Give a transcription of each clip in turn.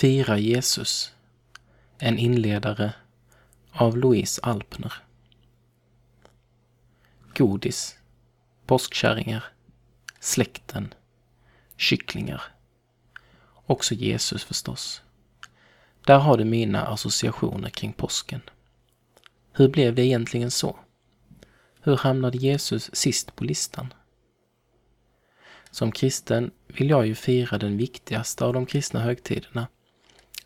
Fira Jesus. En inledare av Louise Alpner. Godis. Påskkärringar. Släkten. Kycklingar. Också Jesus förstås. Där har du mina associationer kring påsken. Hur blev det egentligen så? Hur hamnade Jesus sist på listan? Som kristen vill jag ju fira den viktigaste av de kristna högtiderna,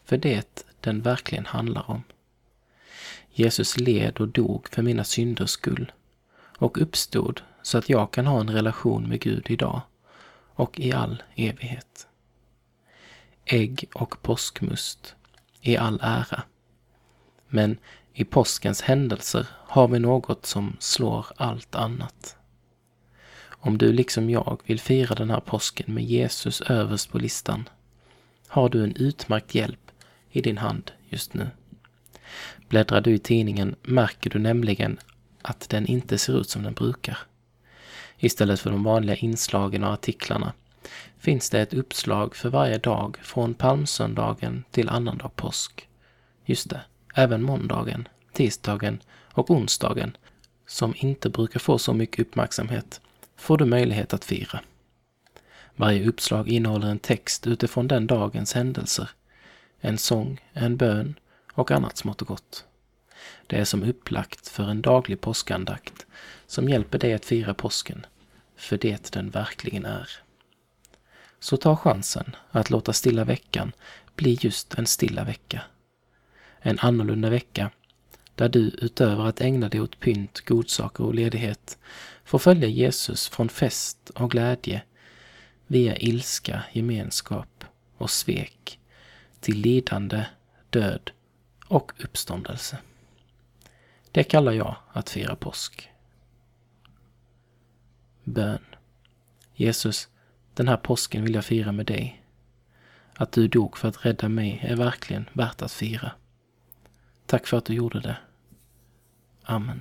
för det den verkligen handlar om. Jesus led och dog för mina synders skull och uppstod så att jag kan ha en relation med Gud idag och i all evighet. Ägg och påskmust i all ära. Men i påskens händelser har vi något som slår allt annat. Om du liksom jag vill fira den här påsken med Jesus överst på listan har du en utmärkt hjälp i din hand just nu. Bläddrar du i tidningen märker du nämligen att den inte ser ut som den brukar. Istället för de vanliga inslagen och artiklarna finns det ett uppslag för varje dag från palmsöndagen till annandag påsk. Just det, även måndagen, tisdagen och onsdagen, som inte brukar få så mycket uppmärksamhet, får du möjlighet att fira. Varje uppslag innehåller en text utifrån den dagens händelser. En sång, en bön och annat smått och gott. Det är som upplagt för en daglig påskandakt som hjälper dig att fira påsken, för det den verkligen är. Så ta chansen att låta stilla veckan bli just en stilla vecka. En annorlunda vecka där du utöver att ägna dig åt pynt, godsaker och ledighet får följa Jesus från fest och glädje via ilska, gemenskap och svek till lidande, död och uppståndelse. Det kallar jag att fira påsk. Bön. Jesus, den här påsken vill jag fira med dig. Att du dog för att rädda mig är verkligen värt att fira. Tack för att du gjorde det. Amen.